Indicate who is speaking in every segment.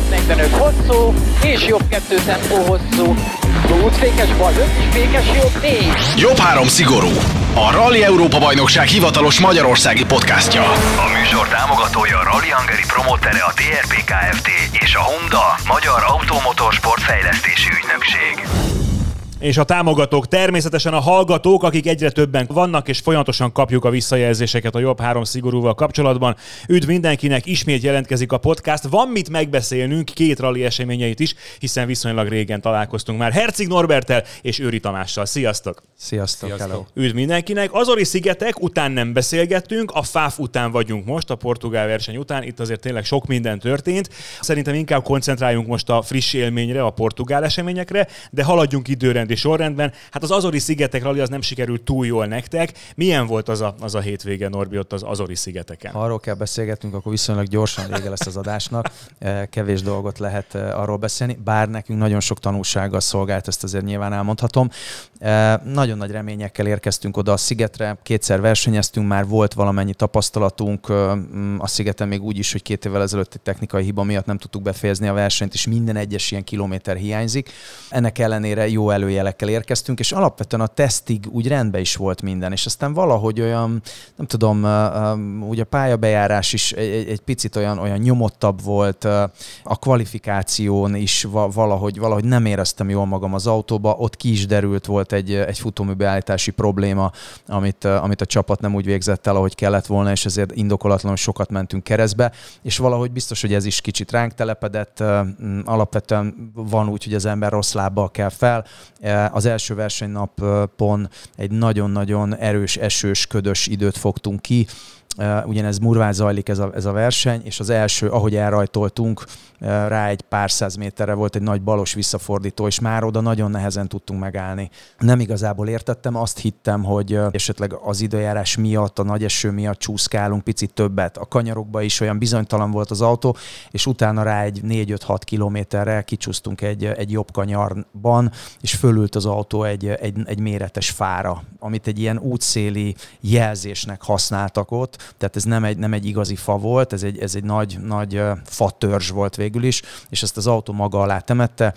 Speaker 1: jobb 45 hosszú, és jobb 2 tempó hosszú. Útfékes bal 5 és fékes jobb 4.
Speaker 2: Jobb három szigorú. A Rally Európa Bajnokság hivatalos magyarországi podcastja.
Speaker 3: A műsor támogatója a Rally Hungary promotere a TRP Kft. és a Honda Magyar Automotorsport Fejlesztési Ügynökség
Speaker 4: és a támogatók természetesen a hallgatók, akik egyre többen vannak, és folyamatosan kapjuk a visszajelzéseket a jobb három szigorúval kapcsolatban. Üdv mindenkinek, ismét jelentkezik a podcast. Van mit megbeszélnünk, két rally eseményeit is, hiszen viszonylag régen találkoztunk már Herceg Norbertel és Őri Tamással. Sziasztok!
Speaker 5: Sziasztok, Sziasztok.
Speaker 4: Üdv mindenkinek! Azori szigetek után nem beszélgettünk, a FAF után vagyunk most, a portugál verseny után. Itt azért tényleg sok minden történt. Szerintem inkább koncentráljunk most a friss élményre, a portugál eseményekre, de haladjunk időrend napirendi sorrendben. Hát az Azori szigetek rally az nem sikerült túl jól nektek. Milyen volt az a, az a hétvége, Norbi, ott az Azori szigeteken?
Speaker 5: Ha arról kell beszélgetnünk, akkor viszonylag gyorsan vége lesz az adásnak. Eh, kevés dolgot lehet eh, arról beszélni, bár nekünk nagyon sok tanulsággal szolgált, ezt azért nyilván elmondhatom. Eh, nagyon nagy reményekkel érkeztünk oda a szigetre, kétszer versenyeztünk, már volt valamennyi tapasztalatunk a szigeten még úgy is, hogy két évvel ezelőtt egy technikai hiba miatt nem tudtuk befejezni a versenyt, és minden egyes ilyen kilométer hiányzik. Ennek ellenére jó elője jelekkel érkeztünk, és alapvetően a tesztig úgy rendben is volt minden, és aztán valahogy olyan, nem tudom, ugye a pályabejárás is egy, egy picit olyan, olyan nyomottabb volt, a kvalifikáción is valahogy, valahogy nem éreztem jól magam az autóba, ott ki is derült, volt egy, egy futóműbeállítási probléma, amit, amit a csapat nem úgy végzett el, ahogy kellett volna, és ezért indokolatlanul sokat mentünk keresztbe, és valahogy biztos, hogy ez is kicsit ránk telepedett, alapvetően van úgy, hogy az ember rossz lábbal kell fel, az első versenynapon egy nagyon-nagyon erős, esős, ködös időt fogtunk ki, ugyanez murván zajlik ez a, ez a verseny, és az első, ahogy elrajtoltunk, rá egy pár száz méterre volt egy nagy balos visszafordító, és már oda nagyon nehezen tudtunk megállni. Nem igazából értettem, azt hittem, hogy esetleg az időjárás miatt, a nagy eső miatt csúszkálunk picit többet. A kanyarokba is olyan bizonytalan volt az autó, és utána rá egy 4-5-6 kilométerre kicsúsztunk egy, egy jobb kanyarban, és fölült az autó egy, egy, egy méretes fára, amit egy ilyen útszéli jelzésnek használtak ott, tehát ez nem egy, nem egy igazi fa volt, ez egy, ez egy nagy, nagy fa törzs volt végül is, és ezt az autó maga alá temette,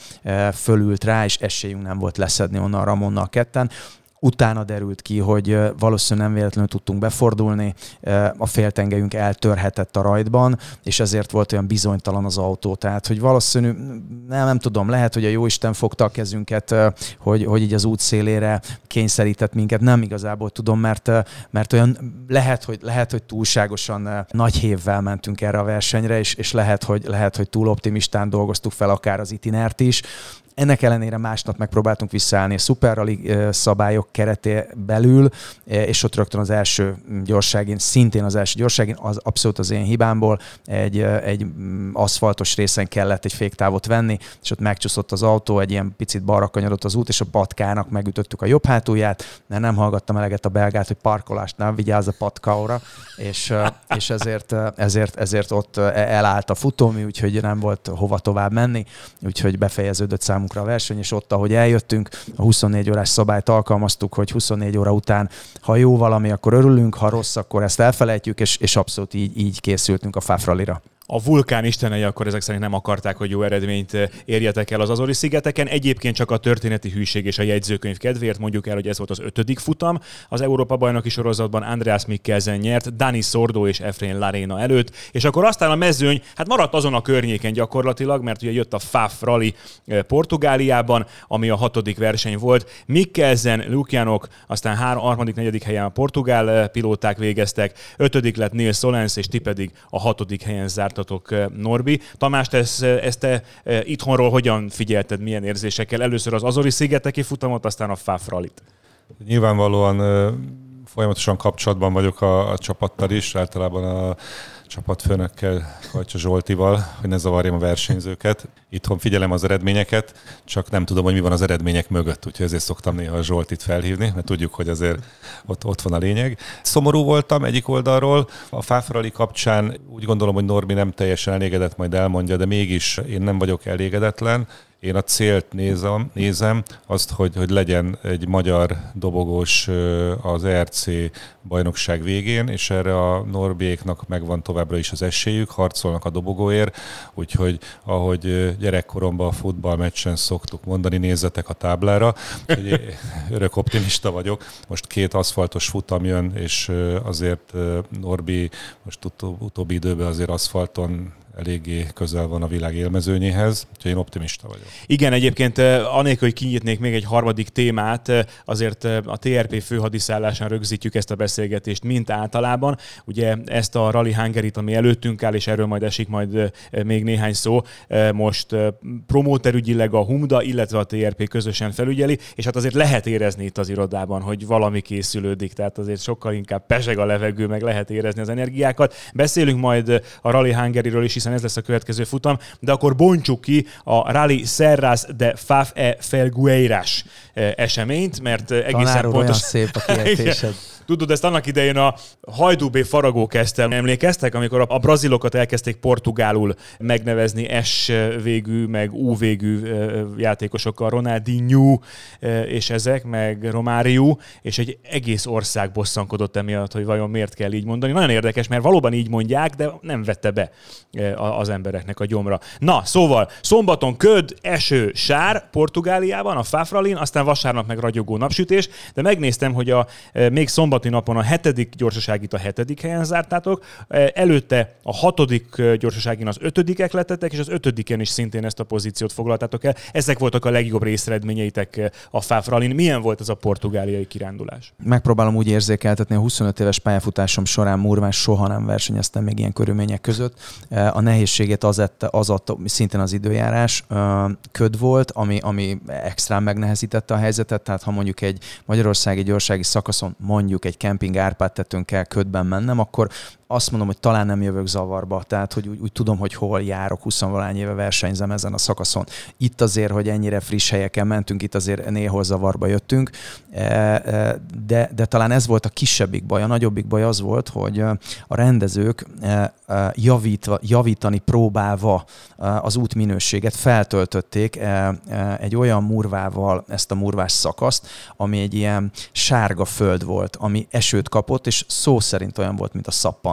Speaker 5: fölült rá, és esélyünk nem volt leszedni onnan Ramonnal ketten. Utána derült ki, hogy valószínűleg nem véletlenül tudtunk befordulni, a féltengelyünk eltörhetett a rajtban, és ezért volt olyan bizonytalan az autó. Tehát, hogy valószínű, nem, nem tudom, lehet, hogy a Jóisten fogta a kezünket, hogy, hogy így az út szélére kényszerített minket, nem igazából tudom, mert, mert olyan lehet, hogy, lehet, hogy túlságosan nagy hévvel mentünk erre a versenyre, és, és lehet, hogy, lehet, hogy túl optimistán dolgoztuk fel akár az itinert is, ennek ellenére másnap megpróbáltunk visszaállni a Super Rally szabályok kereté belül, és ott rögtön az első gyorságén, szintén az első gyorságén, az abszolút az én hibámból egy, egy mm, aszfaltos részen kellett egy féktávot venni, és ott megcsúszott az autó, egy ilyen picit balra kanyarott az út, és a patkának megütöttük a jobb hátulját, mert nem hallgattam eleget a belgát, hogy parkolást nem vigyázz a patkaura, és, és ezért, ezért, ezért ott elállt a futómű, úgyhogy nem volt hova tovább menni, úgyhogy befejeződött szám számunkra a verseny, és ott, ahogy eljöttünk, a 24 órás szabályt alkalmaztuk, hogy 24 óra után, ha jó valami, akkor örülünk, ha rossz, akkor ezt elfelejtjük, és, és abszolút így, így készültünk a Fafralira
Speaker 4: a vulkán istenei akkor ezek szerint nem akarták, hogy jó eredményt eh, érjetek el az Azori szigeteken. Egyébként csak a történeti hűség és a jegyzőkönyv kedvéért mondjuk el, hogy ez volt az ötödik futam. Az Európa bajnoki sorozatban Andreas Mikkelsen nyert, Dani Sordo és Efrain Larena előtt, és akkor aztán a mezőny hát maradt azon a környéken gyakorlatilag, mert ugye jött a FAF Rally eh, Portugáliában, ami a hatodik verseny volt. Mikkelsen, Lukianok, aztán három, harmadik, negyedik helyen a portugál eh, pilóták végeztek, ötödik lett Nils Solens, és ti pedig a hatodik helyen zárt jártatok, Norbi. Tamás, te ezt, ezt te itthonról hogyan figyelted, milyen érzésekkel? Először az Azori szigeteki futamot, aztán a Fáfralit.
Speaker 6: Nyilvánvalóan folyamatosan kapcsolatban vagyok a, a csapattal is, általában a csapatfőnökkel, Kajcsa Zsoltival, hogy ne zavarjam a versenyzőket. Itthon figyelem az eredményeket, csak nem tudom, hogy mi van az eredmények mögött, úgyhogy ezért szoktam néha a Zsoltit felhívni, mert tudjuk, hogy azért ott, ott van a lényeg. Szomorú voltam egyik oldalról, a Fáfrali kapcsán úgy gondolom, hogy Norbi nem teljesen elégedett, majd elmondja, de mégis én nem vagyok elégedetlen Én a célt nézem, nézem azt, hogy, hogy legyen egy magyar dobogós az ERC bajnokság végén, és erre a Norbiéknak megvan továbbra is az esélyük, harcolnak a dobogóért, úgyhogy ahogy gyerekkoromban a futballmeccsen szoktuk mondani, nézzetek a táblára, hogy örök optimista vagyok. Most két aszfaltos futam jön, és azért Norbi most utóbbi időben azért aszfalton eléggé közel van a világ élmezőnyéhez, úgyhogy én optimista vagyok.
Speaker 4: Igen, egyébként eh, anélkül, hogy kinyitnék még egy harmadik témát, eh, azért eh, a TRP főhadiszállásán rögzítjük ezt a beszélgetést, mint általában. Ugye ezt a Rally hungary ami előttünk áll, és erről majd esik majd még néhány szó, most promóterügyileg a Humda, illetve a TRP közösen felügyeli, és hát azért lehet érezni itt az irodában, hogy valami készülődik, tehát azért sokkal inkább peseg a levegő, meg lehet érezni az energiákat. Beszélünk majd a Rally Hungary-ről is, hiszen ez lesz a következő futam, de akkor bontsuk ki a Rally Serras de Faf e Felgueiras eh, eseményt, mert eh, egészen pontos...
Speaker 5: szép a kiejtésed.
Speaker 4: Tudod, ezt annak idején a Hajdúbé faragó kezdte. Emlékeztek, amikor a brazilokat elkezdték portugálul megnevezni S végű, meg U végű játékosokkal, Ronaldinho és ezek, meg Romáriu, és egy egész ország bosszankodott emiatt, hogy vajon miért kell így mondani. Nagyon érdekes, mert valóban így mondják, de nem vette be az embereknek a gyomra. Na, szóval szombaton köd, eső, sár Portugáliában, a Fafralin, aztán vasárnap meg ragyogó napsütés, de megnéztem, hogy a még szombat szombati napon a hetedik gyorsaságit a hetedik helyen zártátok, e, előtte a hatodik e, gyorsaságin az ötödikek lettetek, és az ötödiken is szintén ezt a pozíciót foglaltátok el. Ezek voltak a legjobb részeredményeitek e, a Fáfralin. Milyen volt ez a portugáliai kirándulás?
Speaker 5: Megpróbálom úgy érzékeltetni, a 25 éves pályafutásom során Murván soha nem versenyeztem még ilyen körülmények között. A nehézséget az, ette, az adta, szintén az időjárás köd volt, ami, ami extrán megnehezítette a helyzetet, tehát ha mondjuk egy magyarországi gyorsági szakaszon mondjuk egy kemping Árpád kell ködben mennem, akkor azt mondom, hogy talán nem jövök zavarba, tehát hogy úgy, úgy tudom, hogy hol járok, 20 valány éve versenyzem ezen a szakaszon. Itt azért, hogy ennyire friss helyeken mentünk, itt azért néhol zavarba jöttünk, e, e, de, de talán ez volt a kisebbik baj. A nagyobbik baj az volt, hogy a rendezők e, javítva, javítani próbálva az útminőséget feltöltötték egy olyan murvával ezt a murvás szakaszt, ami egy ilyen sárga föld volt, ami esőt kapott, és szó szerint olyan volt, mint a szappan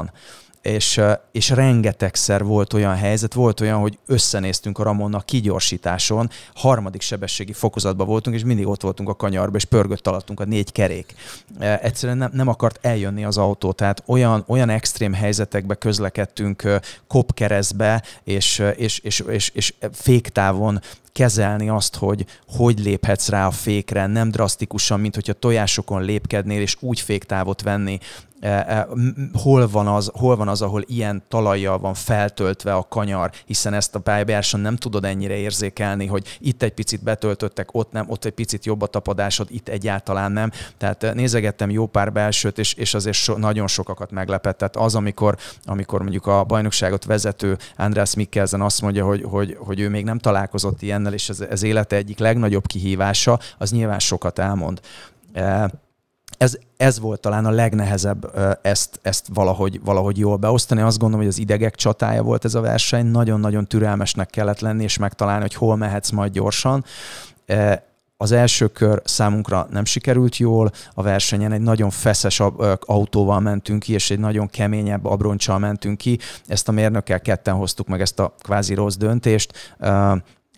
Speaker 5: és, és rengetegszer volt olyan helyzet, volt olyan, hogy összenéztünk a Ramonna kigyorsításon, harmadik sebességi fokozatban voltunk, és mindig ott voltunk a kanyarba, és pörgött alattunk a négy kerék. Egyszerűen nem, nem akart eljönni az autó, tehát olyan, olyan extrém helyzetekbe közlekedtünk kopkeresztbe, és, és, és, és, és féktávon kezelni azt, hogy hogy léphetsz rá a fékre, nem drasztikusan, mint hogyha tojásokon lépkednél, és úgy féktávot venni, e, e, hol van, az, hol van az, ahol ilyen talajjal van feltöltve a kanyar, hiszen ezt a pályabjáson nem tudod ennyire érzékelni, hogy itt egy picit betöltöttek, ott nem, ott egy picit jobb a tapadásod, itt egyáltalán nem. Tehát e, nézegettem jó pár belsőt, és, és azért so, nagyon sokakat meglepett. Tehát az, amikor, amikor mondjuk a bajnokságot vezető András Mikkelsen azt mondja, hogy, hogy, hogy ő még nem találkozott ilyen ilyennel, és ez, ez élete egyik legnagyobb kihívása, az nyilván sokat elmond. E, ez, ez volt talán a legnehezebb ezt, ezt valahogy, valahogy jól beosztani. Azt gondolom, hogy az idegek csatája volt ez a verseny. Nagyon-nagyon türelmesnek kellett lenni, és megtalálni, hogy hol mehetsz majd gyorsan. E, az első kör számunkra nem sikerült jól, a versenyen egy nagyon feszes autóval mentünk ki, és egy nagyon keményebb abroncsal mentünk ki. Ezt a mérnökkel ketten hoztuk meg ezt a kvázi rossz döntést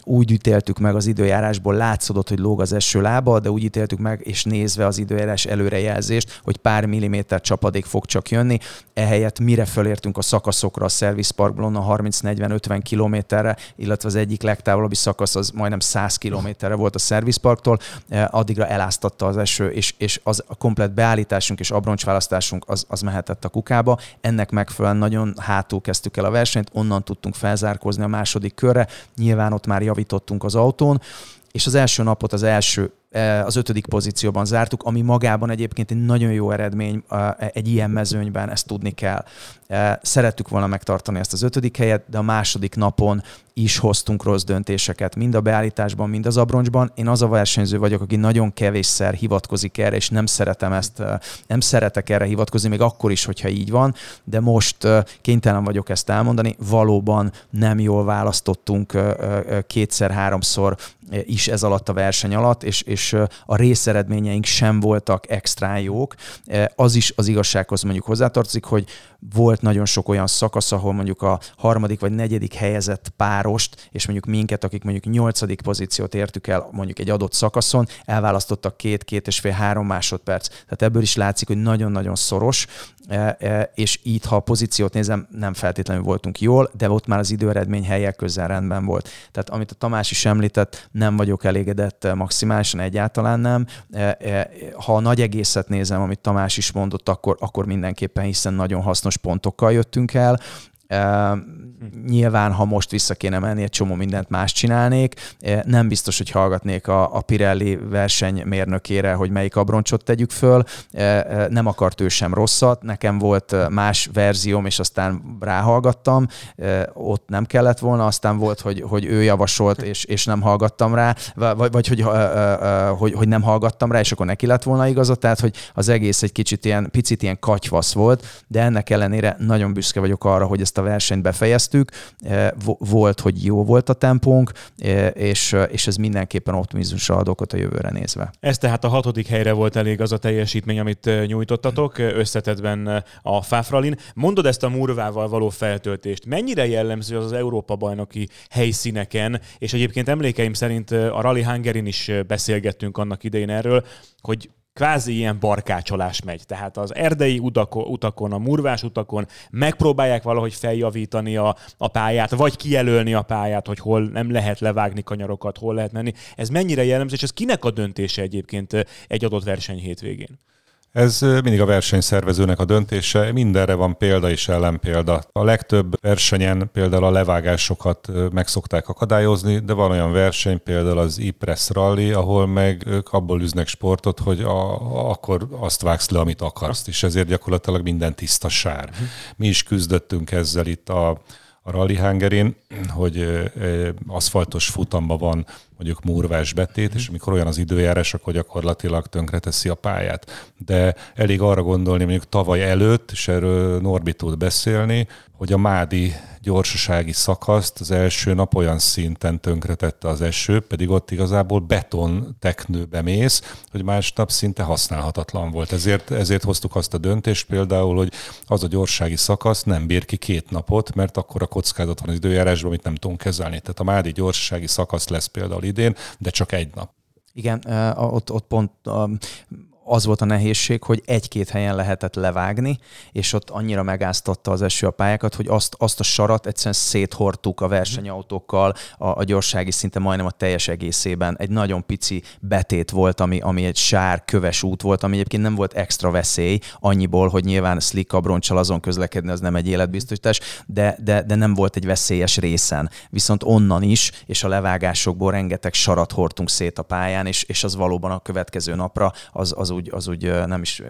Speaker 5: úgy ítéltük meg az időjárásból, látszódott, hogy lóg az eső lába, de úgy ítéltük meg, és nézve az időjárás előrejelzést, hogy pár milliméter csapadék fog csak jönni. Ehelyett mire fölértünk a szakaszokra a Service Parkból, a 30-40-50 kilométerre, illetve az egyik legtávolabbi szakasz az majdnem 100 kilométerre volt a Service Parktól, eh, addigra eláztatta az eső, és, és az a komplet beállításunk és abroncsválasztásunk az, az mehetett a kukába. Ennek megfelelően nagyon hátul kezdtük el a versenyt, onnan tudtunk felzárkózni a második körre. Nyilván ott már javítottunk az autón, és az első napot az első, e, az ötödik pozícióban zártuk, ami magában egyébként egy nagyon jó eredmény egy ilyen mezőnyben, ezt tudni kell. E, szerettük volna megtartani ezt az ötödik helyet, de a második napon is hoztunk rossz döntéseket, mind a beállításban, mind az abroncsban. Én az a versenyző vagyok, aki nagyon kevésszer hivatkozik erre, és nem szeretem ezt, nem szeretek erre hivatkozni, még akkor is, hogyha így van, de most kénytelen vagyok ezt elmondani. Valóban nem jól választottunk kétszer-háromszor is ez alatt a verseny alatt, és, és a részeredményeink sem voltak extra jók. Az is az igazsághoz mondjuk hozzátartozik, hogy volt nagyon sok olyan szakasz, ahol mondjuk a harmadik vagy negyedik helyezett párost, és mondjuk minket, akik mondjuk nyolcadik pozíciót értük el mondjuk egy adott szakaszon, elválasztottak két, két és fél, három másodperc. Tehát ebből is látszik, hogy nagyon-nagyon szoros, e, e, és így, ha a pozíciót nézem, nem feltétlenül voltunk jól, de ott már az időeredmény helyek közel rendben volt. Tehát amit a Tamás is említett, nem vagyok elégedett maximálisan, egyáltalán nem. E, ha a nagy egészet nézem, amit Tamás is mondott, akkor, akkor mindenképpen, hiszen nagyon hasznos pontokkal jöttünk el, Nyilván, ha most vissza kéne menni, egy csomó mindent más csinálnék. Nem biztos, hogy hallgatnék a, a Pirelli versenymérnökére, hogy melyik abroncsot tegyük föl. Nem akart ő sem rosszat. Nekem volt más verzióm, és aztán ráhallgattam. Ott nem kellett volna, aztán volt, hogy, hogy ő javasolt, és, és nem hallgattam rá, vagy, vagy hogy, hogy, hogy nem hallgattam rá, és akkor neki lett volna igazat. Tehát, hogy az egész egy kicsit ilyen, picit ilyen katyvasz volt, de ennek ellenére nagyon büszke vagyok arra, hogy ezt a versenyt befejeztük, e, volt, hogy jó volt a tempónk, e, és, és ez mindenképpen optimizmusra ad okot a jövőre nézve.
Speaker 4: Ez tehát a hatodik helyre volt elég az a teljesítmény, amit nyújtottatok összetetben a Fáfralin. Mondod ezt a murvával való feltöltést. Mennyire jellemző az az Európa bajnoki helyszíneken, és egyébként emlékeim szerint a Rally Hungarin is beszélgettünk annak idején erről, hogy kvázi ilyen barkácsolás megy. Tehát az erdei utakon, a murvás utakon megpróbálják valahogy feljavítani a, a pályát, vagy kijelölni a pályát, hogy hol nem lehet levágni kanyarokat, hol lehet menni. Ez mennyire jellemző, és ez kinek a döntése egyébként egy adott verseny hétvégén?
Speaker 6: Ez mindig a versenyszervezőnek a döntése, mindenre van példa és ellenpélda. A legtöbb versenyen például a levágásokat meg szokták akadályozni, de van olyan verseny, például az e-press rally, ahol meg ők abból üznek sportot, hogy a, akkor azt vágsz le, amit akarsz, és ezért gyakorlatilag minden tiszta sár. Mi is küzdöttünk ezzel itt a a Rally Hungarin, hogy aszfaltos futamba van mondjuk murvás betét, és amikor olyan az időjárás, akkor gyakorlatilag tönkreteszi a pályát. De elég arra gondolni, mondjuk tavaly előtt, és erről Norbi tud beszélni, hogy a Mádi gyorsasági szakaszt az első nap olyan szinten tönkretette az eső, pedig ott igazából beton teknőbe mész, hogy másnap szinte használhatatlan volt. Ezért, ezért hoztuk azt a döntést például, hogy az a gyorsági szakasz nem bír ki két napot, mert akkor a kockázat van az időjárásban, amit nem tudunk kezelni. Tehát a Mádi gyorsasági szakasz lesz például idén, de csak egy nap.
Speaker 5: Igen, ott, ott pont az volt a nehézség, hogy egy-két helyen lehetett levágni, és ott annyira megáztatta az eső a pályákat, hogy azt, azt a sarat egyszerűen széthortuk a versenyautókkal, a, a gyorsági szinte majdnem a teljes egészében. Egy nagyon pici betét volt, ami, ami egy sár, köves út volt, ami egyébként nem volt extra veszély, annyiból, hogy nyilván slick abroncsal azon közlekedni, az nem egy életbiztosítás, de, de, de nem volt egy veszélyes részen. Viszont onnan is, és a levágásokból rengeteg sarat hordtunk szét a pályán, és, és az valóban a következő napra az, az úgy, az úgy nem is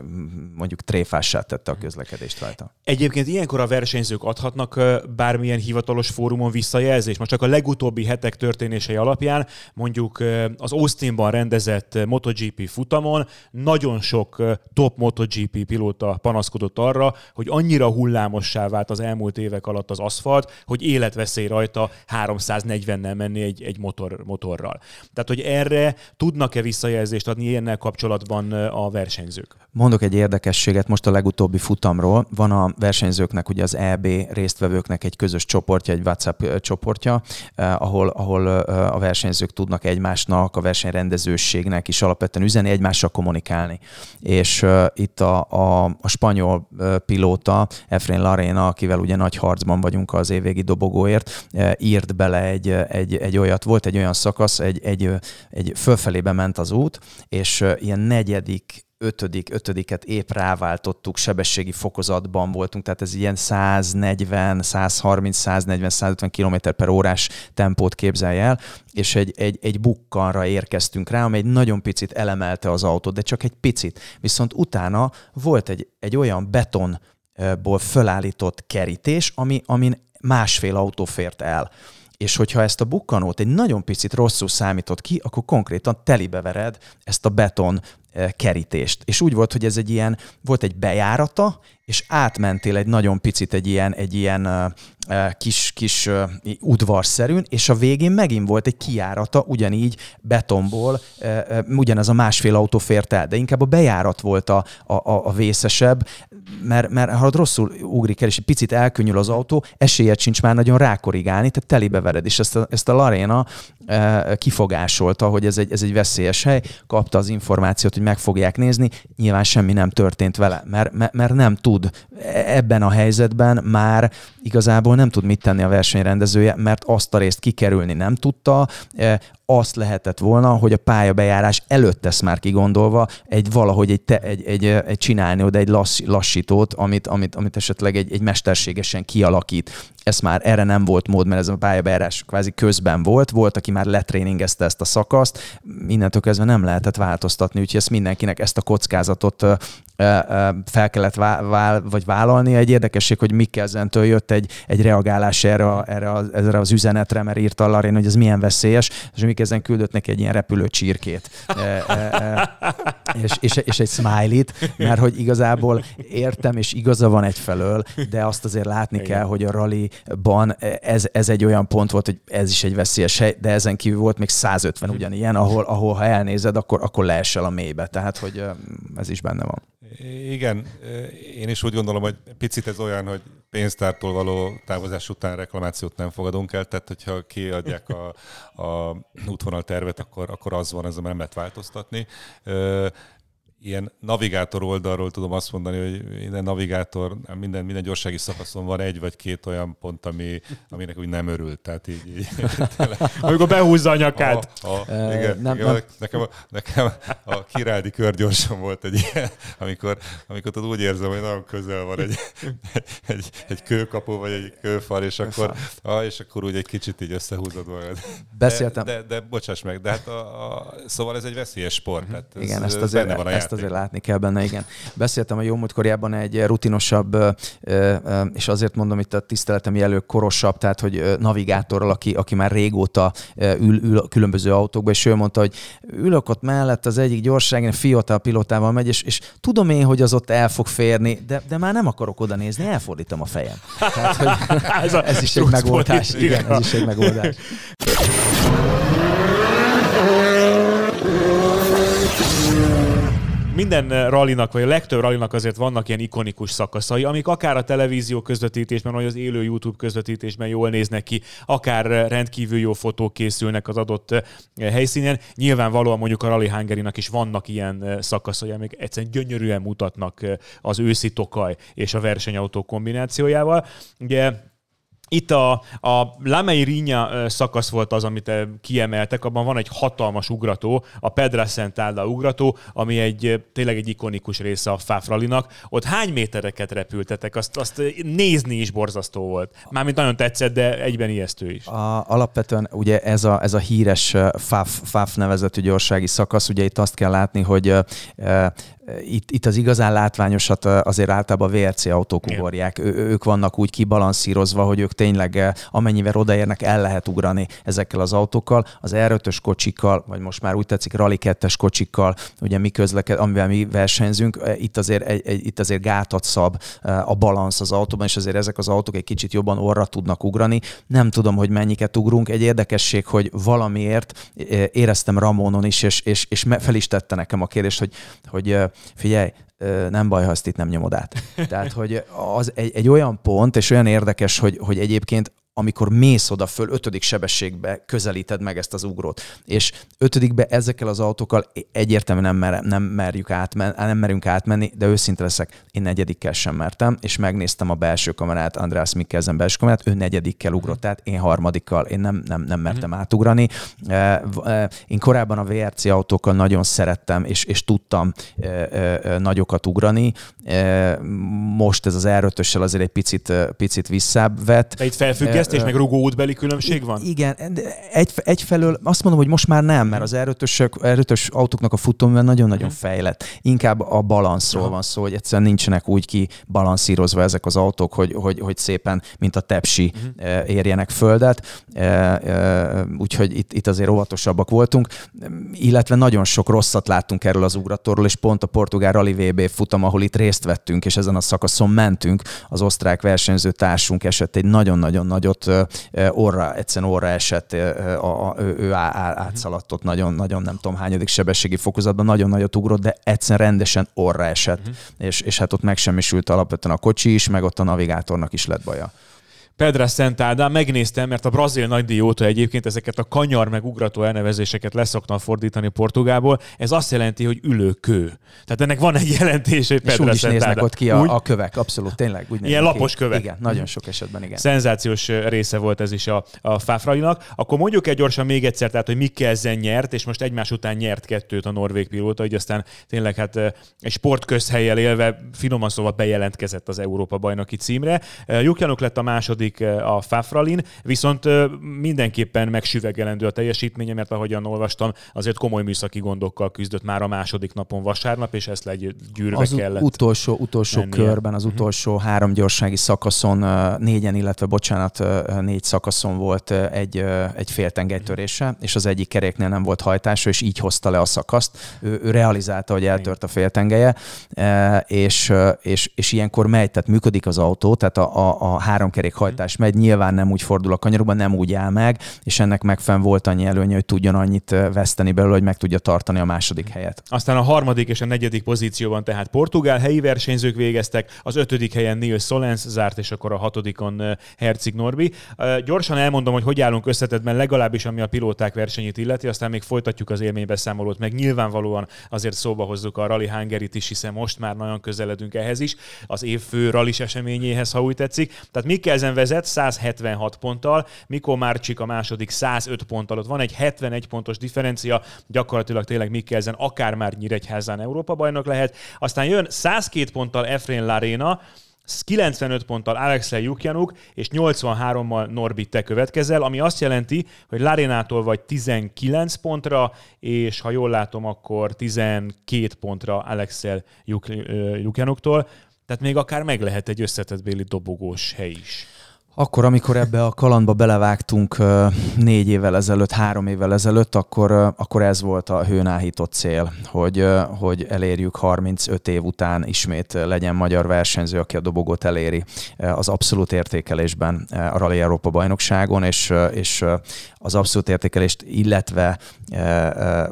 Speaker 5: mondjuk tréfássá tette a közlekedést rajta.
Speaker 4: Egyébként ilyenkor a versenyzők adhatnak bármilyen hivatalos fórumon visszajelzést. Most csak a legutóbbi hetek történései alapján, mondjuk az Austinban rendezett MotoGP futamon nagyon sok top MotoGP pilóta panaszkodott arra, hogy annyira hullámossá vált az elmúlt évek alatt az aszfalt, hogy életveszély rajta 340-nel menni egy, egy motor, motorral. Tehát, hogy erre tudnak-e visszajelzést adni ilyennel kapcsolatban a versenyzők?
Speaker 5: Mondok egy érdekességet most a legutóbbi futamról. Van a versenyzőknek, ugye az EB résztvevőknek egy közös csoportja, egy WhatsApp csoportja, eh, ahol, ahol eh, a versenyzők tudnak egymásnak, a versenyrendezőségnek is alapvetően üzeni, egymással kommunikálni. És eh, itt a, a, a spanyol pilóta, Efrain Larena, akivel ugye nagy harcban vagyunk az évvégi dobogóért, írt bele egy, egy, egy olyat, volt egy olyan szakasz, egy, egy, egy fölfelébe ment az út, és ilyen negyedik ötödik, ötödiket épp ráváltottuk, sebességi fokozatban voltunk, tehát ez ilyen 140, 130, 140, 150 km per órás tempót képzelj el, és egy, egy, egy bukkanra érkeztünk rá, amely nagyon picit elemelte az autót, de csak egy picit. Viszont utána volt egy, egy olyan betonból fölállított kerítés, ami, amin másfél autó fért el és hogyha ezt a bukkanót egy nagyon picit rosszul számított ki, akkor konkrétan telibevered ezt a beton kerítést. És úgy volt, hogy ez egy ilyen, volt egy bejárata, és átmentél egy nagyon picit egy ilyen, egy ilyen kis, kis udvarszerűn, és a végén megint volt egy kijárata, ugyanígy betonból, ugyanez a másfél autó fért el, de inkább a bejárat volt a, a, a vészesebb, mert, mert ha rosszul ugrik el, és egy picit elkönnyül az autó, esélyed sincs már nagyon rákorrigálni, tehát telibe vered, és ezt a, ezt a Larena uh, kifogásolta, hogy ez egy, ez egy veszélyes hely, kapta az információt, hogy meg fogják nézni, nyilván semmi nem történt vele, mert, mert, mert nem tud. Ebben a helyzetben már igazából nem tud mit tenni a versenyrendezője, mert azt a részt kikerülni nem tudta, azt lehetett volna, hogy a pályabejárás előtt ezt már kigondolva egy valahogy egy, te, egy, egy, egy csinálni oda egy lass, lassítót, amit, amit, amit esetleg egy, egy mesterségesen kialakít. Ez már erre nem volt mód, mert ez a pályabejárás kvázi közben volt. Volt, aki már letréningezte ezt a szakaszt, innentől kezdve nem lehetett változtatni, úgyhogy ezt mindenkinek ezt a kockázatot fel kellett vá- vál, vagy vállalni. Egy érdekesség, hogy Mikkelzentől jött egy, egy reagálás erre, erre, az, erre az üzenetre, mert írta Larén, hogy ez milyen veszélyes, és Mikkelzen küldött neki egy ilyen repülő csirkét. E, e, e, és, és, és egy smiley-t, mert hogy igazából értem, és igaza van egyfelől, de azt azért látni Igen. kell, hogy a rallyban ez, ez egy olyan pont volt, hogy ez is egy veszélyes hely, de ezen kívül volt még 150 ugyanilyen, ahol, ahol ha elnézed, akkor, akkor leesel a mélybe. Tehát, hogy ez is benne van.
Speaker 6: Igen, én is úgy gondolom, hogy picit ez olyan, hogy pénztártól való távozás után reklamációt nem fogadunk el, tehát hogyha kiadják a, a útvonal tervet, akkor, akkor az van, ez nem lehet változtatni ilyen navigátor oldalról tudom azt mondani, hogy minden navigátor, minden, minden gyorsági szakaszon van egy vagy két olyan pont, ami, aminek úgy nem örült. Tehát így, így
Speaker 4: Amikor behúzza a nyakát.
Speaker 6: A, a, uh, igen, nem, igen, nem. Nekem, a, nekem a királdi körgyorsan volt egy ilyen, amikor, amikor tudod, úgy érzem, hogy nagyon közel van egy, egy, egy, egy kőkapu, vagy egy kőfal, és akkor, ah, és akkor úgy egy kicsit így összehúzod magad.
Speaker 5: Beszéltem.
Speaker 6: De, de, de bocsáss meg, de hát a, a, szóval ez egy veszélyes sport. Tehát ez,
Speaker 5: igen, ezt azért, benne van a ezt ezt azért látni kell benne, igen. Beszéltem a jó múltkorjában egy rutinosabb, és azért mondom itt a tiszteletem jelő korosabb, tehát hogy navigátorral, aki, aki már régóta ül, ül különböző autókba, és ő mondta, hogy ülök ott mellett az egyik gyorság, fiatal pilotával megy, és, és tudom én, hogy az ott el fog férni, de, de már nem akarok oda nézni, elfordítom a fejem. Tehát, hogy ez, a ez is egy megoldás. Igen, ez is egy megoldás.
Speaker 4: minden rallinak, vagy a legtöbb rallinak azért vannak ilyen ikonikus szakaszai, amik akár a televízió közvetítésben, vagy az élő YouTube közvetítésben jól néznek ki, akár rendkívül jó fotók készülnek az adott eh, helyszínen. Nyilvánvalóan mondjuk a Rally hungary is vannak ilyen eh, szakaszai, amik egyszerűen gyönyörűen mutatnak eh, az őszi tokaj és a versenyautó kombinációjával. Ugye itt a, a Lamei Rinya szakasz volt az, amit kiemeltek, abban van egy hatalmas ugrató, a Pedra Szentálda ugrató, ami egy tényleg egy ikonikus része a Fáfralinak. Ott hány métereket repültetek? Azt, azt nézni is borzasztó volt. Mármint nagyon tetszett, de egyben ijesztő is.
Speaker 5: A, alapvetően ugye ez a, ez a híres FAF, FAF nevezetű gyorsági szakasz, ugye itt azt kell látni, hogy itt, itt az igazán látványosat azért általában a VRC autók ugorják. Ő, ők vannak úgy kibalanszírozva, hogy ők tényleg amennyivel odaérnek, el lehet ugrani ezekkel az autókkal. Az R5-ös kocsikkal, vagy most már úgy tetszik Rally 2-es kocsikkal, ugye mi közleked, amivel mi versenyzünk, itt azért, egy, egy, itt azért gátat szab a balansz az autóban, és azért ezek az autók egy kicsit jobban orra tudnak ugrani. Nem tudom, hogy mennyiket ugrunk. Egy érdekesség, hogy valamiért éreztem Ramonon is, és, és, és fel is tette nekem a kérdést, hogy, hogy figyelj, nem baj, ha ezt itt nem nyomod át. Tehát, hogy az egy, egy olyan pont, és olyan érdekes, hogy, hogy egyébként amikor mész oda föl, ötödik sebességbe közelíted meg ezt az ugrót. És ötödikbe ezekkel az autókkal egyértelműen nem, mer, nem, merjük átmen, nem merünk átmenni, de őszinte leszek, én negyedikkel sem mertem, és megnéztem a belső kamerát, András Mikkelzen belső kamerát, ő negyedikkel ugrott, tehát én harmadikkal, én nem, nem, nem mertem mm. átugrani. Én korábban a VRC autókkal nagyon szerettem, és, és tudtam nagyokat ugrani. Most ez az r azért egy picit, picit visszább vett.
Speaker 4: De itt felfüggesztett Fejlesztés, meg rugóútbeli különbség van?
Speaker 5: Igen, egy, egyfelől azt mondom, hogy most már nem, mert az erőtös autóknak a futóművel nagyon-nagyon mhm. fejlett. Inkább a balanszról van szó, hogy egyszerűen nincsenek úgy ki balanszírozva ezek az autók, hogy, hogy, hogy szépen, mint a tepsi uh-huh. érjenek földet. Úgyhogy itt, itt azért óvatosabbak voltunk, illetve nagyon sok rosszat láttunk erről az ugratóról, és pont a portugál Rally VB futam, ahol itt részt vettünk, és ezen a szakaszon mentünk, az osztrák versenyző társunk esett egy nagyon-nagyon nagyot, orra, egyszerűen orra esett, a, a, ő, ő átszaladt ott nagyon, nagyon nem tudom hányadik sebességi fokozatban, nagyon nagyot ugrott, de egyszerűen rendesen orra esett, uh-huh. és, és hát ott megsemmisült alapvetően a kocsi is, meg ott a navigátornak is lett baja.
Speaker 4: Pedra Szent Ádám, megnéztem, mert a brazil nagydíj óta egyébként ezeket a kanyar meg ugrató elnevezéseket leszoktam fordítani portugálból. Ez azt jelenti, hogy ülőkő. Tehát ennek van egy jelentése, hogy
Speaker 5: Pedra És úgy is néznek Ádám. ott ki a, úgy? a kövek, abszolút, tényleg. Úgy
Speaker 4: Ilyen lapos kövek.
Speaker 5: Igen, nagyon sok esetben, igen.
Speaker 4: Szenzációs része volt ez is a, a Fáfrainak. Akkor mondjuk egy gyorsan még egyszer, tehát, hogy Mikkelzen nyert, és most egymás után nyert kettőt a norvég pilóta, hogy aztán tényleg hát egy sportközhelyel élve finoman szóval bejelentkezett az Európa bajnoki címre. Jukjanuk lett a második második a Fafralin, viszont mindenképpen megsüvegelendő a teljesítménye, mert ahogyan olvastam, azért komoly műszaki gondokkal küzdött már a második napon vasárnap, és ezt legyűrve
Speaker 5: az
Speaker 4: kellett.
Speaker 5: utolsó, utolsó mennie. körben, az mhm. utolsó uh-huh. három gyorsági szakaszon, négyen, illetve bocsánat, négy szakaszon volt egy, egy féltengelytörése, és az egyik keréknél nem volt hajtása, és így hozta le a szakaszt. Ő, ő realizálta, hogy eltört a féltengelye, és, és, és ilyenkor megy, tehát működik az autó, tehát a, a, a három kerék hajtás váltás megy, nyilván nem úgy fordul a kanyarokban, nem úgy áll meg, és ennek megfenn volt annyi előnye, hogy tudjon annyit veszteni belőle, hogy meg tudja tartani a második helyet.
Speaker 4: Aztán a harmadik és a negyedik pozícióban tehát Portugál helyi versenyzők végeztek, az ötödik helyen Nils Solens zárt, és akkor a hatodikon Herceg Norbi. Gyorsan elmondom, hogy hogy állunk összetetben, legalábbis ami a pilóták versenyét illeti, aztán még folytatjuk az élménybeszámolót, meg nyilvánvalóan azért szóba hozzuk a Rally Hungaryt is, hiszen most már nagyon közeledünk ehhez is, az év fő rallis eseményéhez, ha úgy tetszik. Tehát Mikkelzen vezet, vezet 176 ponttal, Mikó Márcsik a második 105 ponttal. Ott van egy 71 pontos differencia, gyakorlatilag tényleg Mikkelzen akár már Nyíregyházán Európa bajnok lehet. Aztán jön 102 ponttal Efrén Larena, 95 ponttal Alexei Jukjanuk, és 83-mal Norbi te következel, ami azt jelenti, hogy Larénától vagy 19 pontra, és ha jól látom, akkor 12 pontra Alexei Jukjanuktól, tehát még akár meg lehet egy összetett béli dobogós hely is.
Speaker 5: Akkor, amikor ebbe a kalandba belevágtunk négy évvel ezelőtt, három évvel ezelőtt, akkor, akkor ez volt a hőnáhított cél, hogy, hogy elérjük 35 év után ismét legyen magyar versenyző, aki a dobogót eléri az abszolút értékelésben a Rally Európa bajnokságon, és, és az abszolút értékelést, illetve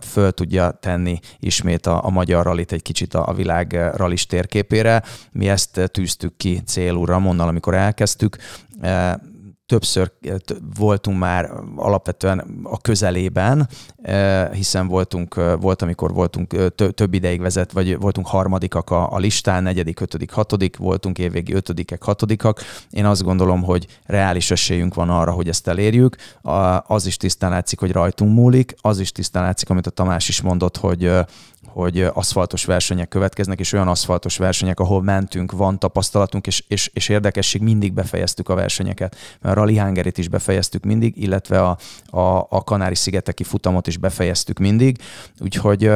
Speaker 5: föl tudja tenni ismét a, a magyar rallit egy kicsit a, a világ rallis térképére. Mi ezt tűztük ki célul Ramonnal, amikor elkezdtük, többször voltunk már alapvetően a közelében, hiszen voltunk, volt, amikor voltunk több ideig vezet, vagy voltunk harmadikak a, a listán, negyedik, ötödik, hatodik, voltunk évvégi ötödikek, hatodikak. Én azt gondolom, hogy reális esélyünk van arra, hogy ezt elérjük. Az is tisztán látszik, hogy rajtunk múlik, az is tisztán látszik, amit a Tamás is mondott, hogy hogy aszfaltos versenyek következnek, és olyan aszfaltos versenyek, ahol mentünk, van tapasztalatunk, és, és, és érdekesség, mindig befejeztük a versenyeket. Mert a Rally Hungaryt is befejeztük mindig, illetve a, a, a Kanári-szigeteki futamot is befejeztük mindig, úgyhogy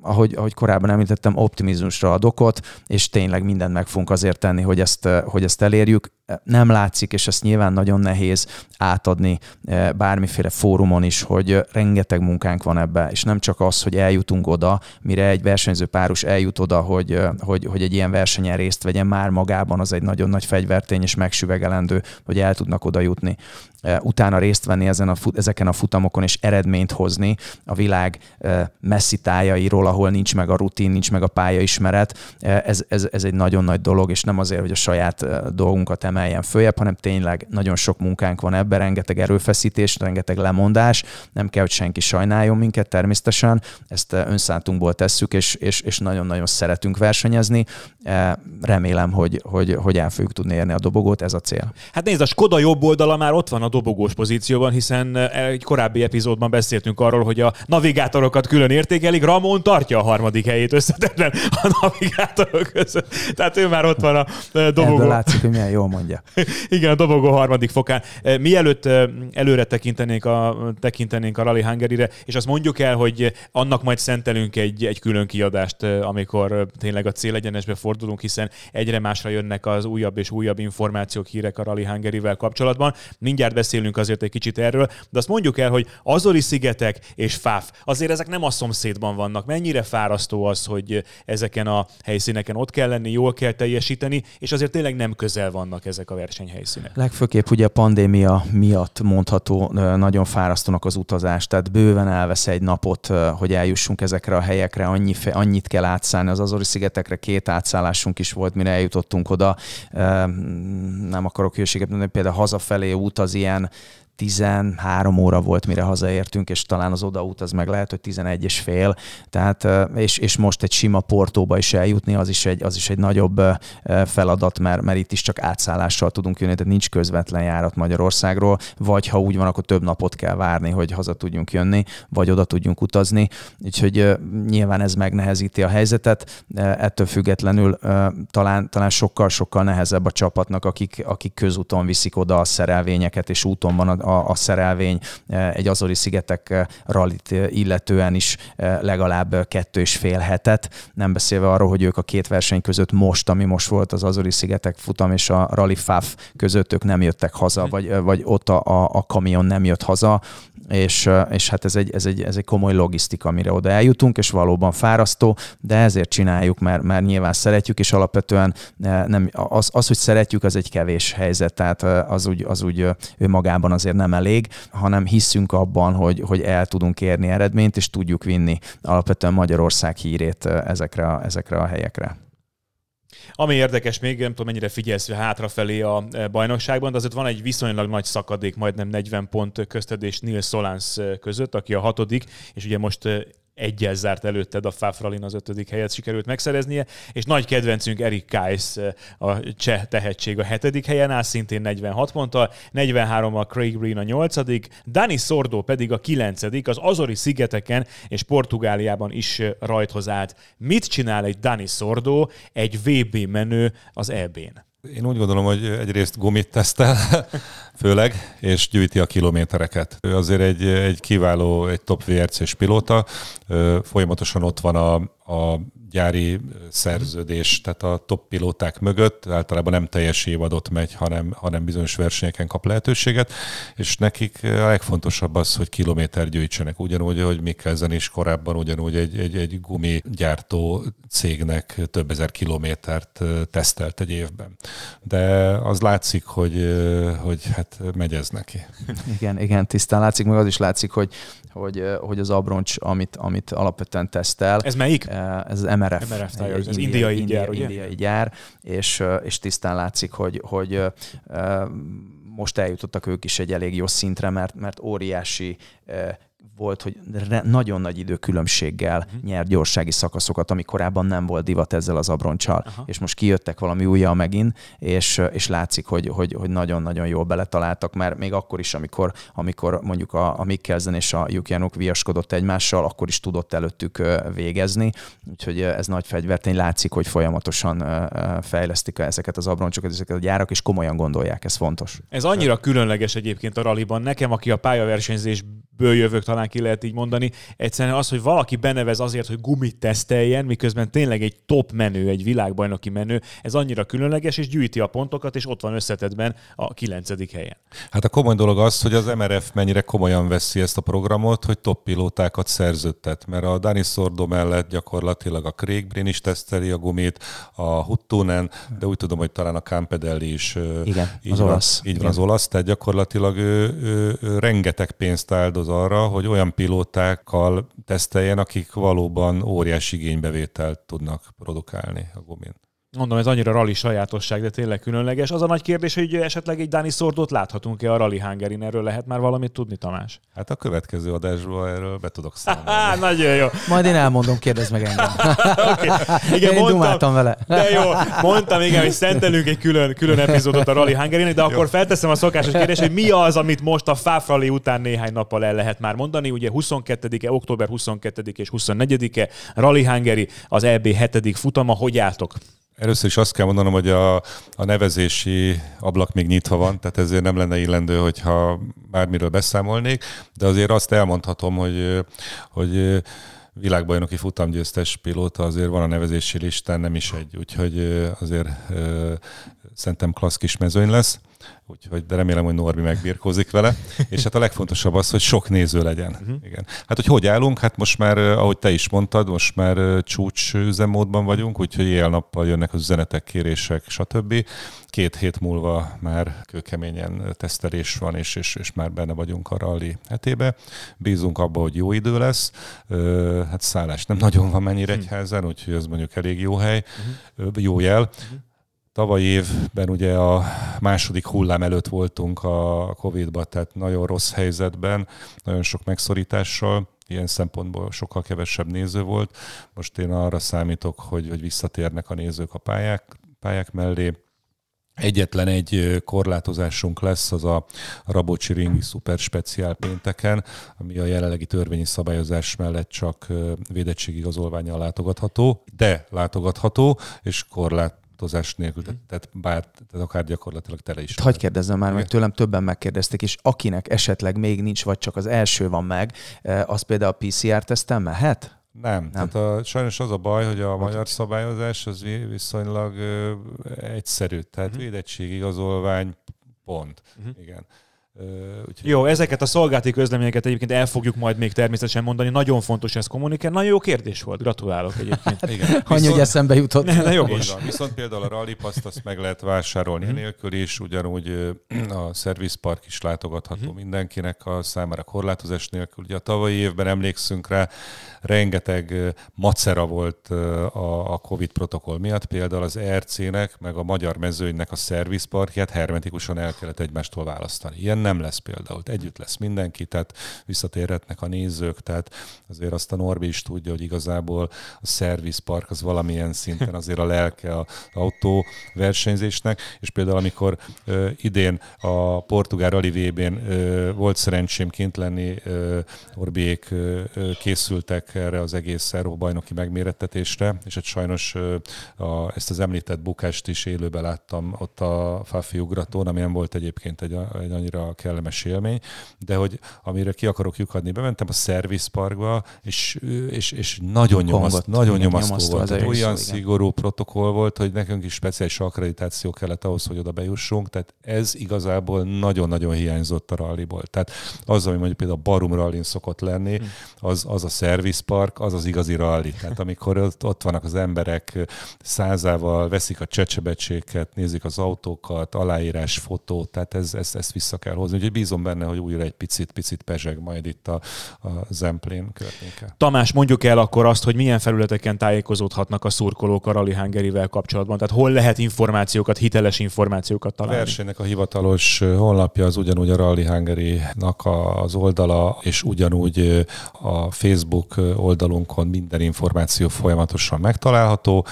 Speaker 5: ahogy, ahogy korábban említettem, optimizmusra ad okot, és tényleg mindent meg fogunk azért tenni, hogy ezt, hogy ezt elérjük nem látszik, és ezt nyilván nagyon nehéz átadni eh, bármiféle fórumon is, hogy rengeteg munkánk van ebbe, és nem csak az, hogy eljutunk oda, mire egy versenyző párus eljut oda, hogy, eh, hogy, hogy egy ilyen versenyen részt vegyen, már magában az egy nagyon nagy fegyvertény, és megsüvegelendő, hogy el tudnak oda jutni. Eh, utána részt venni ezen a, ezeken a futamokon, és eredményt hozni a világ messzi tájairól, ahol nincs meg a rutin, nincs meg a pályaismeret, ez, ez, ez egy nagyon nagy dolog, és nem azért, hogy a saját dolgunkat emeljen följebb, hanem tényleg nagyon sok munkánk van ebben, rengeteg erőfeszítés, rengeteg lemondás, nem kell, hogy senki sajnáljon minket természetesen, ezt eh, önszántunkból tesszük, és, és, és nagyon-nagyon szeretünk versenyezni. Eh, remélem, hogy, hogy, hogy el fogjuk tudni érni a dobogót, ez a cél.
Speaker 4: Hát nézd, a Skoda jobb oldala már ott van a dobogós pozícióban, hiszen eh, egy korábbi epizódban beszéltünk arról, hogy a navigátorokat külön értékelik. Ramon tartja a harmadik helyét összetetlen a navigátorok között. Tehát ő már ott van a dobogó.
Speaker 5: Ebből látszik, hogy milyen jól mondja mondja.
Speaker 4: Igen, a dobogó harmadik fokán. Mielőtt előre tekintenénk a, tekintenénk a Rally hungary és azt mondjuk el, hogy annak majd szentelünk egy, egy külön kiadást, amikor tényleg a célegyenesbe fordulunk, hiszen egyre másra jönnek az újabb és újabb információk, hírek a Rally hungary kapcsolatban. Mindjárt beszélünk azért egy kicsit erről, de azt mondjuk el, hogy Azori szigetek és Fáf, azért ezek nem a szomszédban vannak. Mennyire fárasztó az, hogy ezeken a helyszíneken ott kell lenni, jól kell teljesíteni, és azért tényleg nem közel vannak ezek a versenyhelyszínek.
Speaker 5: Legfőképp ugye a pandémia miatt mondható nagyon fárasztónak az utazás, tehát bőven elvesz egy napot, hogy eljussunk ezekre a helyekre, annyi, annyit kell átszállni az Azori-szigetekre, két átszállásunk is volt, mire eljutottunk oda. Nem akarok hülyeséget mondani, például hazafelé út az ilyen 13 óra volt, mire hazaértünk, és talán az odaút az meg lehet, hogy 11 és fél. Tehát, és, és most egy sima portóba is eljutni, az is egy, az is egy nagyobb feladat, mert, mert itt is csak átszállással tudunk jönni, tehát nincs közvetlen járat Magyarországról, vagy ha úgy van, akkor több napot kell várni, hogy haza tudjunk jönni, vagy oda tudjunk utazni. Úgyhogy nyilván ez megnehezíti a helyzetet. Ettől függetlenül talán, talán sokkal-sokkal nehezebb a csapatnak, akik, akik közúton viszik oda a szerelvényeket, és úton van a, a szerelvény e, egy Azori szigetek e, rallit e, illetően is legalább kettő és fél hetet, nem beszélve arról, hogy ők a két verseny között most, ami most volt az Azori szigetek futam és a Rally Faf között ők nem jöttek haza, hm. vagy, vagy ott a, a, a kamion nem jött haza, és, és hát ez egy, ez, egy, ez egy komoly logisztika, amire oda eljutunk, és valóban fárasztó, de ezért csináljuk, mert, mert nyilván szeretjük, és alapvetően nem, az, az, hogy szeretjük, az egy kevés helyzet, tehát az úgy, az úgy ő magában azért nem elég, hanem hiszünk abban, hogy, hogy el tudunk érni eredményt, és tudjuk vinni alapvetően Magyarország hírét ezekre a, ezekre a helyekre.
Speaker 4: Ami érdekes még, nem tudom mennyire figyelsz hátrafelé a bajnokságban, de azért van egy viszonylag nagy szakadék, majdnem 40 pont közted és Nils Solans között, aki a hatodik, és ugye most egyel zárt előtted a Fafralin az ötödik helyet sikerült megszereznie, és nagy kedvencünk Erik Kais, a cseh tehetség a hetedik helyen áll, szintén 46 ponttal, 43 a Craig Green a nyolcadik, Dani Sordo pedig a kilencedik, az Azori szigeteken és Portugáliában is rajthoz állt. Mit csinál egy Dani Sordo, egy VB menő az EB-n?
Speaker 6: Én úgy gondolom, hogy egyrészt gumit tesztel, főleg, és gyűjti a kilométereket. Ő azért egy, egy kiváló, egy top VRC-s pilóta, folyamatosan ott van a, a gyári szerződés, tehát a top pilóták mögött általában nem teljes évadot megy, hanem, hanem bizonyos versenyeken kap lehetőséget, és nekik a legfontosabb az, hogy kilométer gyűjtsenek. Ugyanúgy, hogy Mikkelzen is korábban ugyanúgy egy, egy, egy gumigyártó cégnek több ezer kilométert tesztelt egy évben. De az látszik, hogy, hogy hát megy ez neki.
Speaker 5: Igen, igen, tisztán látszik, meg az is látszik, hogy hogy, hogy az abroncs, amit, amit alapvetően tesztel.
Speaker 4: Ez melyik?
Speaker 5: Ez az MRF. MRF
Speaker 4: egy, egy indiai, indiai gyár,
Speaker 5: ugye? Indiai gyár, és, és tisztán látszik, hogy, hogy most eljutottak ők is egy elég jó szintre, mert, mert óriási volt, hogy nagyon nagy időkülönbséggel uh-huh. nyert gyorsági szakaszokat, ami korábban nem volt divat ezzel az abroncsal. Uh-huh. És most kijöttek valami újjal megint, és, és látszik, hogy, hogy, hogy nagyon-nagyon jól beletaláltak, mert még akkor is, amikor, amikor mondjuk a, a Mikkelzen és a Jukianuk viaskodott egymással, akkor is tudott előttük végezni. Úgyhogy ez nagy fegyvertény. Látszik, hogy folyamatosan fejlesztik ezeket az abroncsokat, ezeket a gyárak, és komolyan gondolják, ez fontos.
Speaker 4: Ez annyira különleges egyébként a raliban. Nekem, aki a pályaversenyzésből jövök, talán talán ki lehet így mondani. Egyszerűen az, hogy valaki benevez azért, hogy gumit teszteljen, miközben tényleg egy top menő, egy világbajnoki menő, ez annyira különleges, és gyűjti a pontokat, és ott van összetetben a kilencedik helyen.
Speaker 6: Hát a komoly dolog az, hogy az MRF mennyire komolyan veszi ezt a programot, hogy top pilótákat szerződtet, mert a Dani Sordo mellett gyakorlatilag a Craig Brin is teszteli a gumit, a Huttunen, de úgy tudom, hogy talán a Campedelli is
Speaker 5: Igen,
Speaker 6: így
Speaker 5: az
Speaker 6: van,
Speaker 5: olasz.
Speaker 6: Így van, az olasz, tehát gyakorlatilag ő, ő, ő rengeteg pénzt áldoz arra, hogy hogy olyan pilótákkal teszteljen, akik valóban óriási igénybevételt tudnak produkálni a gumin.
Speaker 4: Mondom, ez annyira rally sajátosság, de tényleg különleges. Az a nagy kérdés, hogy esetleg egy Dani Szordót láthatunk-e a Rally Hungarin, erről lehet már valamit tudni, Tamás?
Speaker 6: Hát a következő adásban erről be tudok számolni.
Speaker 4: Nagyon jó.
Speaker 5: Majd én elmondom, kérdezd meg engem.
Speaker 4: okay. Igen, én
Speaker 5: mondtam, vele.
Speaker 4: De jó, mondtam igen, hogy szentelünk egy külön, külön epizódot a Rally Hungarin, de akkor jó. felteszem a szokásos kérdést, hogy mi az, amit most a Fáf Rally után néhány nappal el lehet már mondani. Ugye 22-e, október 22 és 24-e Rally Hungary, az EB 7. futama. Hogy álltok?
Speaker 6: Először is azt kell mondanom, hogy a, a nevezési ablak még nyitva van, tehát ezért nem lenne illendő, hogyha bármiről beszámolnék, de azért azt elmondhatom, hogy, hogy világbajnoki futamgyőztes pilóta azért van a nevezési listán, nem is egy, úgyhogy azért szerintem klassz kis mezőny lesz úgyhogy de remélem, hogy Norbi megbírkozik vele. És hát a legfontosabb az, hogy sok néző legyen. Uh-huh. Igen. Hát, hogy hogy állunk? Hát most már, ahogy te is mondtad, most már csúcs üzemmódban vagyunk, úgyhogy éjjel-nappal jönnek az üzenetek, kérések, stb. Két hét múlva már kőkeményen tesztelés van, és, és, és már benne vagyunk a rally hetébe. Bízunk abba, hogy jó idő lesz. Hát szállás nem nagyon van mennyire egy házen, úgyhogy ez mondjuk elég jó hely, uh-huh. jó jel. Uh-huh. Tavaly évben ugye a második hullám előtt voltunk a Covid-ban, tehát nagyon rossz helyzetben, nagyon sok megszorítással, ilyen szempontból sokkal kevesebb néző volt. Most én arra számítok, hogy, hogy visszatérnek a nézők a pályák, pályák mellé. Egyetlen egy korlátozásunk lesz, az a Rabocsi Ringi Super Speciál pénteken, ami a jelenlegi törvényi szabályozás mellett csak védettségigazolványjal látogatható, de látogatható, és korlát korlátozás nélkül, tehát, tehát bár, tehát akár gyakorlatilag tele is.
Speaker 5: Hagy kérdezzem már, meg tőlem többen megkérdezték, és akinek esetleg még nincs, vagy csak az első van meg, eh, az például a PCR-teszten mehet?
Speaker 6: Nem. nem. Tehát a, sajnos az a baj, hogy a okay. magyar szabályozás az viszonylag ö, egyszerű. Tehát uh-huh. védettségigazolvány, pont. Uh-huh. Igen.
Speaker 4: Úgyhogy... Jó, ezeket a szolgálati közleményeket egyébként el fogjuk majd még természetesen mondani. Nagyon fontos ezt kommunikálni. Nagyon jó kérdés volt, gratulálok egyébként.
Speaker 5: Igen. Annyi, Viszont... hogy eszembe jutott.
Speaker 4: Ne, ne jogos.
Speaker 6: Van. Viszont például a rally azt meg lehet vásárolni mm. nélkül is, ugyanúgy a service park is látogatható mm. mindenkinek a számára korlátozás nélkül. Ugye a tavalyi évben emlékszünk rá, rengeteg macera volt a, a Covid protokoll miatt, például az ERC-nek, meg a magyar mezőnynek a service parkját hermetikusan el kellett egymástól választani. Ilyen nem lesz például. Együtt lesz mindenki, tehát visszatérhetnek a nézők, tehát azért azt a Norbi is tudja, hogy igazából a service park az valamilyen szinten azért a lelke az autó versenyzésnek, és például amikor ö, idén a Portugál Rally VB-n volt szerencsém kint lenni, ö, Orbiék ö, készültek erre az egész Euró bajnoki megmérettetésre, és hát sajnos ö, a, ezt az említett bukást is élőben láttam ott a Fafi ugratón, ami nem volt egyébként egy, egy annyira kellemes élmény, de hogy amire ki akarok lyukadni, bementem a Service Parkba, és, és, és nagyon, nyomaszt, nagyon nyomasztó, nyomasztó volt. Tehát olyan szó, szigorú protokoll volt, hogy nekünk is speciális akkreditáció kellett ahhoz, hogy oda bejussunk, tehát ez igazából nagyon-nagyon hiányzott a ralliból. Tehát az, ami mondjuk például a Barum rallin szokott lenni, hm. az, az a Service Park, az az igazi rally. Tehát amikor ott, ott vannak az emberek százával, veszik a csecsebecséket, nézik az autókat, aláírás, fotó, tehát ez, ez, ezt vissza kell hozni. Úgyhogy bízom benne, hogy újra egy picit, picit pezseg majd itt a, a Zemplén környéke.
Speaker 4: Tamás, mondjuk el akkor azt, hogy milyen felületeken tájékozódhatnak a szurkolók a Rally Hungary-vel kapcsolatban. Tehát hol lehet információkat, hiteles információkat találni?
Speaker 6: A versenynek a hivatalos honlapja az ugyanúgy a Rally Hungary-nak az oldala, és ugyanúgy a Facebook oldalunkon minden információ folyamatosan megtalálható,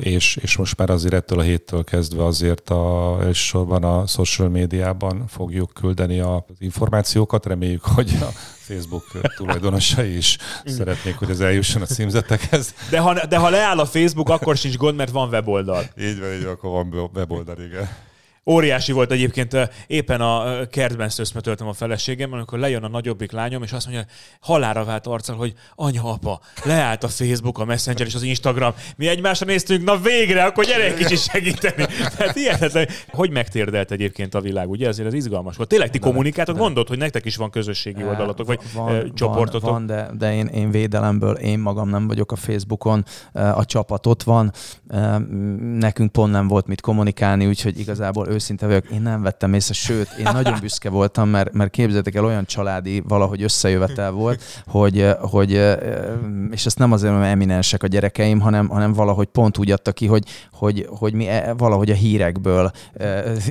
Speaker 6: és, és most már azért ettől a héttől kezdve azért a, elsősorban a social médiában fogjuk küldeni az információkat. Reméljük, hogy a Facebook tulajdonosai is szeretnék, hogy ez eljusson a címzetekhez.
Speaker 4: De ha, de ha leáll a Facebook, akkor sincs gond, mert van weboldal.
Speaker 6: Így van, így van, akkor van weboldal, igen.
Speaker 4: Óriási volt egyébként, éppen a kertben szöszmetöltem a feleségem, amikor lejön a nagyobbik lányom, és azt mondja, halára vált arccal, hogy anya, apa, leállt a Facebook, a Messenger és az Instagram. Mi egymásra néztünk, na végre, akkor gyere egy kicsit segíteni. Tehát ilyetetlen. Hogy megtérdelt egyébként a világ, ugye? Ezért ez izgalmas volt. Tényleg ti de, kommunikáltok, mondod, hogy nektek is van közösségi oldalatok, vagy van, csoportotok?
Speaker 5: Van, van de, de én, én védelemből, én magam nem vagyok a Facebookon, a csapat ott van, nekünk pont nem volt mit kommunikálni, úgyhogy igazából őszinte vagyok, én nem vettem észre, sőt, én nagyon büszke voltam, mert, mert képzeljétek el, olyan családi valahogy összejövetel volt, hogy, hogy és ezt nem azért, mert eminensek a gyerekeim, hanem, hanem valahogy pont úgy adta ki, hogy, hogy, hogy mi valahogy a hírekből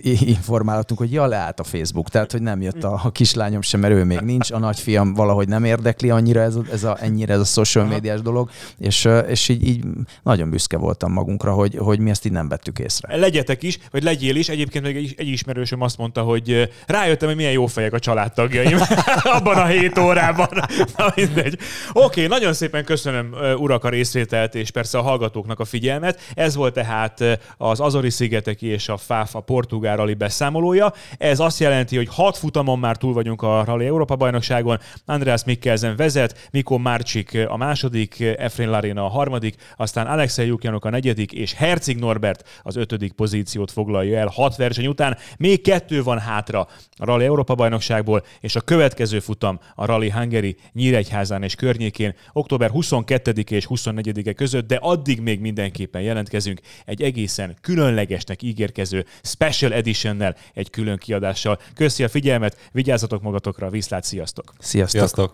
Speaker 5: informálhatunk, hogy ja, leállt a Facebook, tehát hogy nem jött a, a kislányom sem, mert ő még nincs, a nagyfiam valahogy nem érdekli annyira ez a, ez a, ennyire ez a social médiás dolog, és, és így, így nagyon büszke voltam magunkra, hogy, hogy mi ezt így nem vettük észre.
Speaker 4: Legyetek is, vagy legyél is, egyébként egyébként még egy, ismerősöm azt mondta, hogy rájöttem, hogy milyen jó fejek a családtagjaim abban a hét órában. Na mindegy. Oké, nagyon szépen köszönöm urak a részvételt, és persze a hallgatóknak a figyelmet. Ez volt tehát az Azori-szigeteki és a FAF a portugál rally beszámolója. Ez azt jelenti, hogy hat futamon már túl vagyunk a Rally Európa bajnokságon. Andreas Mikkelsen vezet, Mikko Márcsik a második, Efrain Larina a harmadik, aztán Alexei Jukjanok a negyedik, és Herzig Norbert az ötödik pozíciót foglalja el hat verseny után. Még kettő van hátra a Rally Európa bajnokságból, és a következő futam a Rally Hungary Nyíregyházán és környékén október 22 és 24-e között, de addig még mindenképpen jelentkezünk egy egészen különlegesnek ígérkező Special Editionnel, egy külön kiadással. Köszi a figyelmet, vigyázzatok magatokra, viszlát, sziasztok!
Speaker 5: Sziasztok!
Speaker 6: Sziasztok!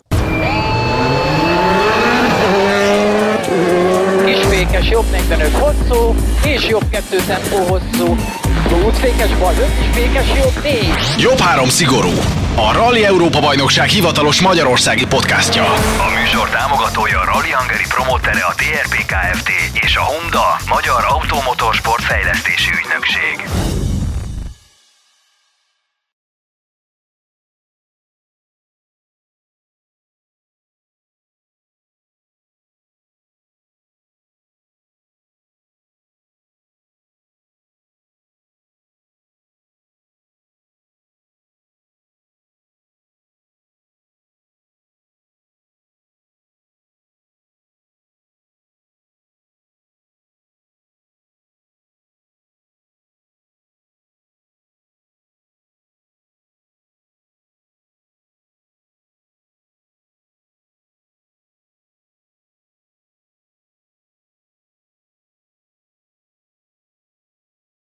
Speaker 1: Kisfékes jobb 45 hosszú, és jobb 2 tempó hosszú. Útfékes bal 5, és fékes jobb 4.
Speaker 2: Jobb három szigorú. A Rally Európa Bajnokság hivatalos magyarországi podcastja.
Speaker 3: A műsor támogatója a Rally Hungary promotere a TRP Kft. és a Honda Magyar Automotorsport Fejlesztési Ügynökség.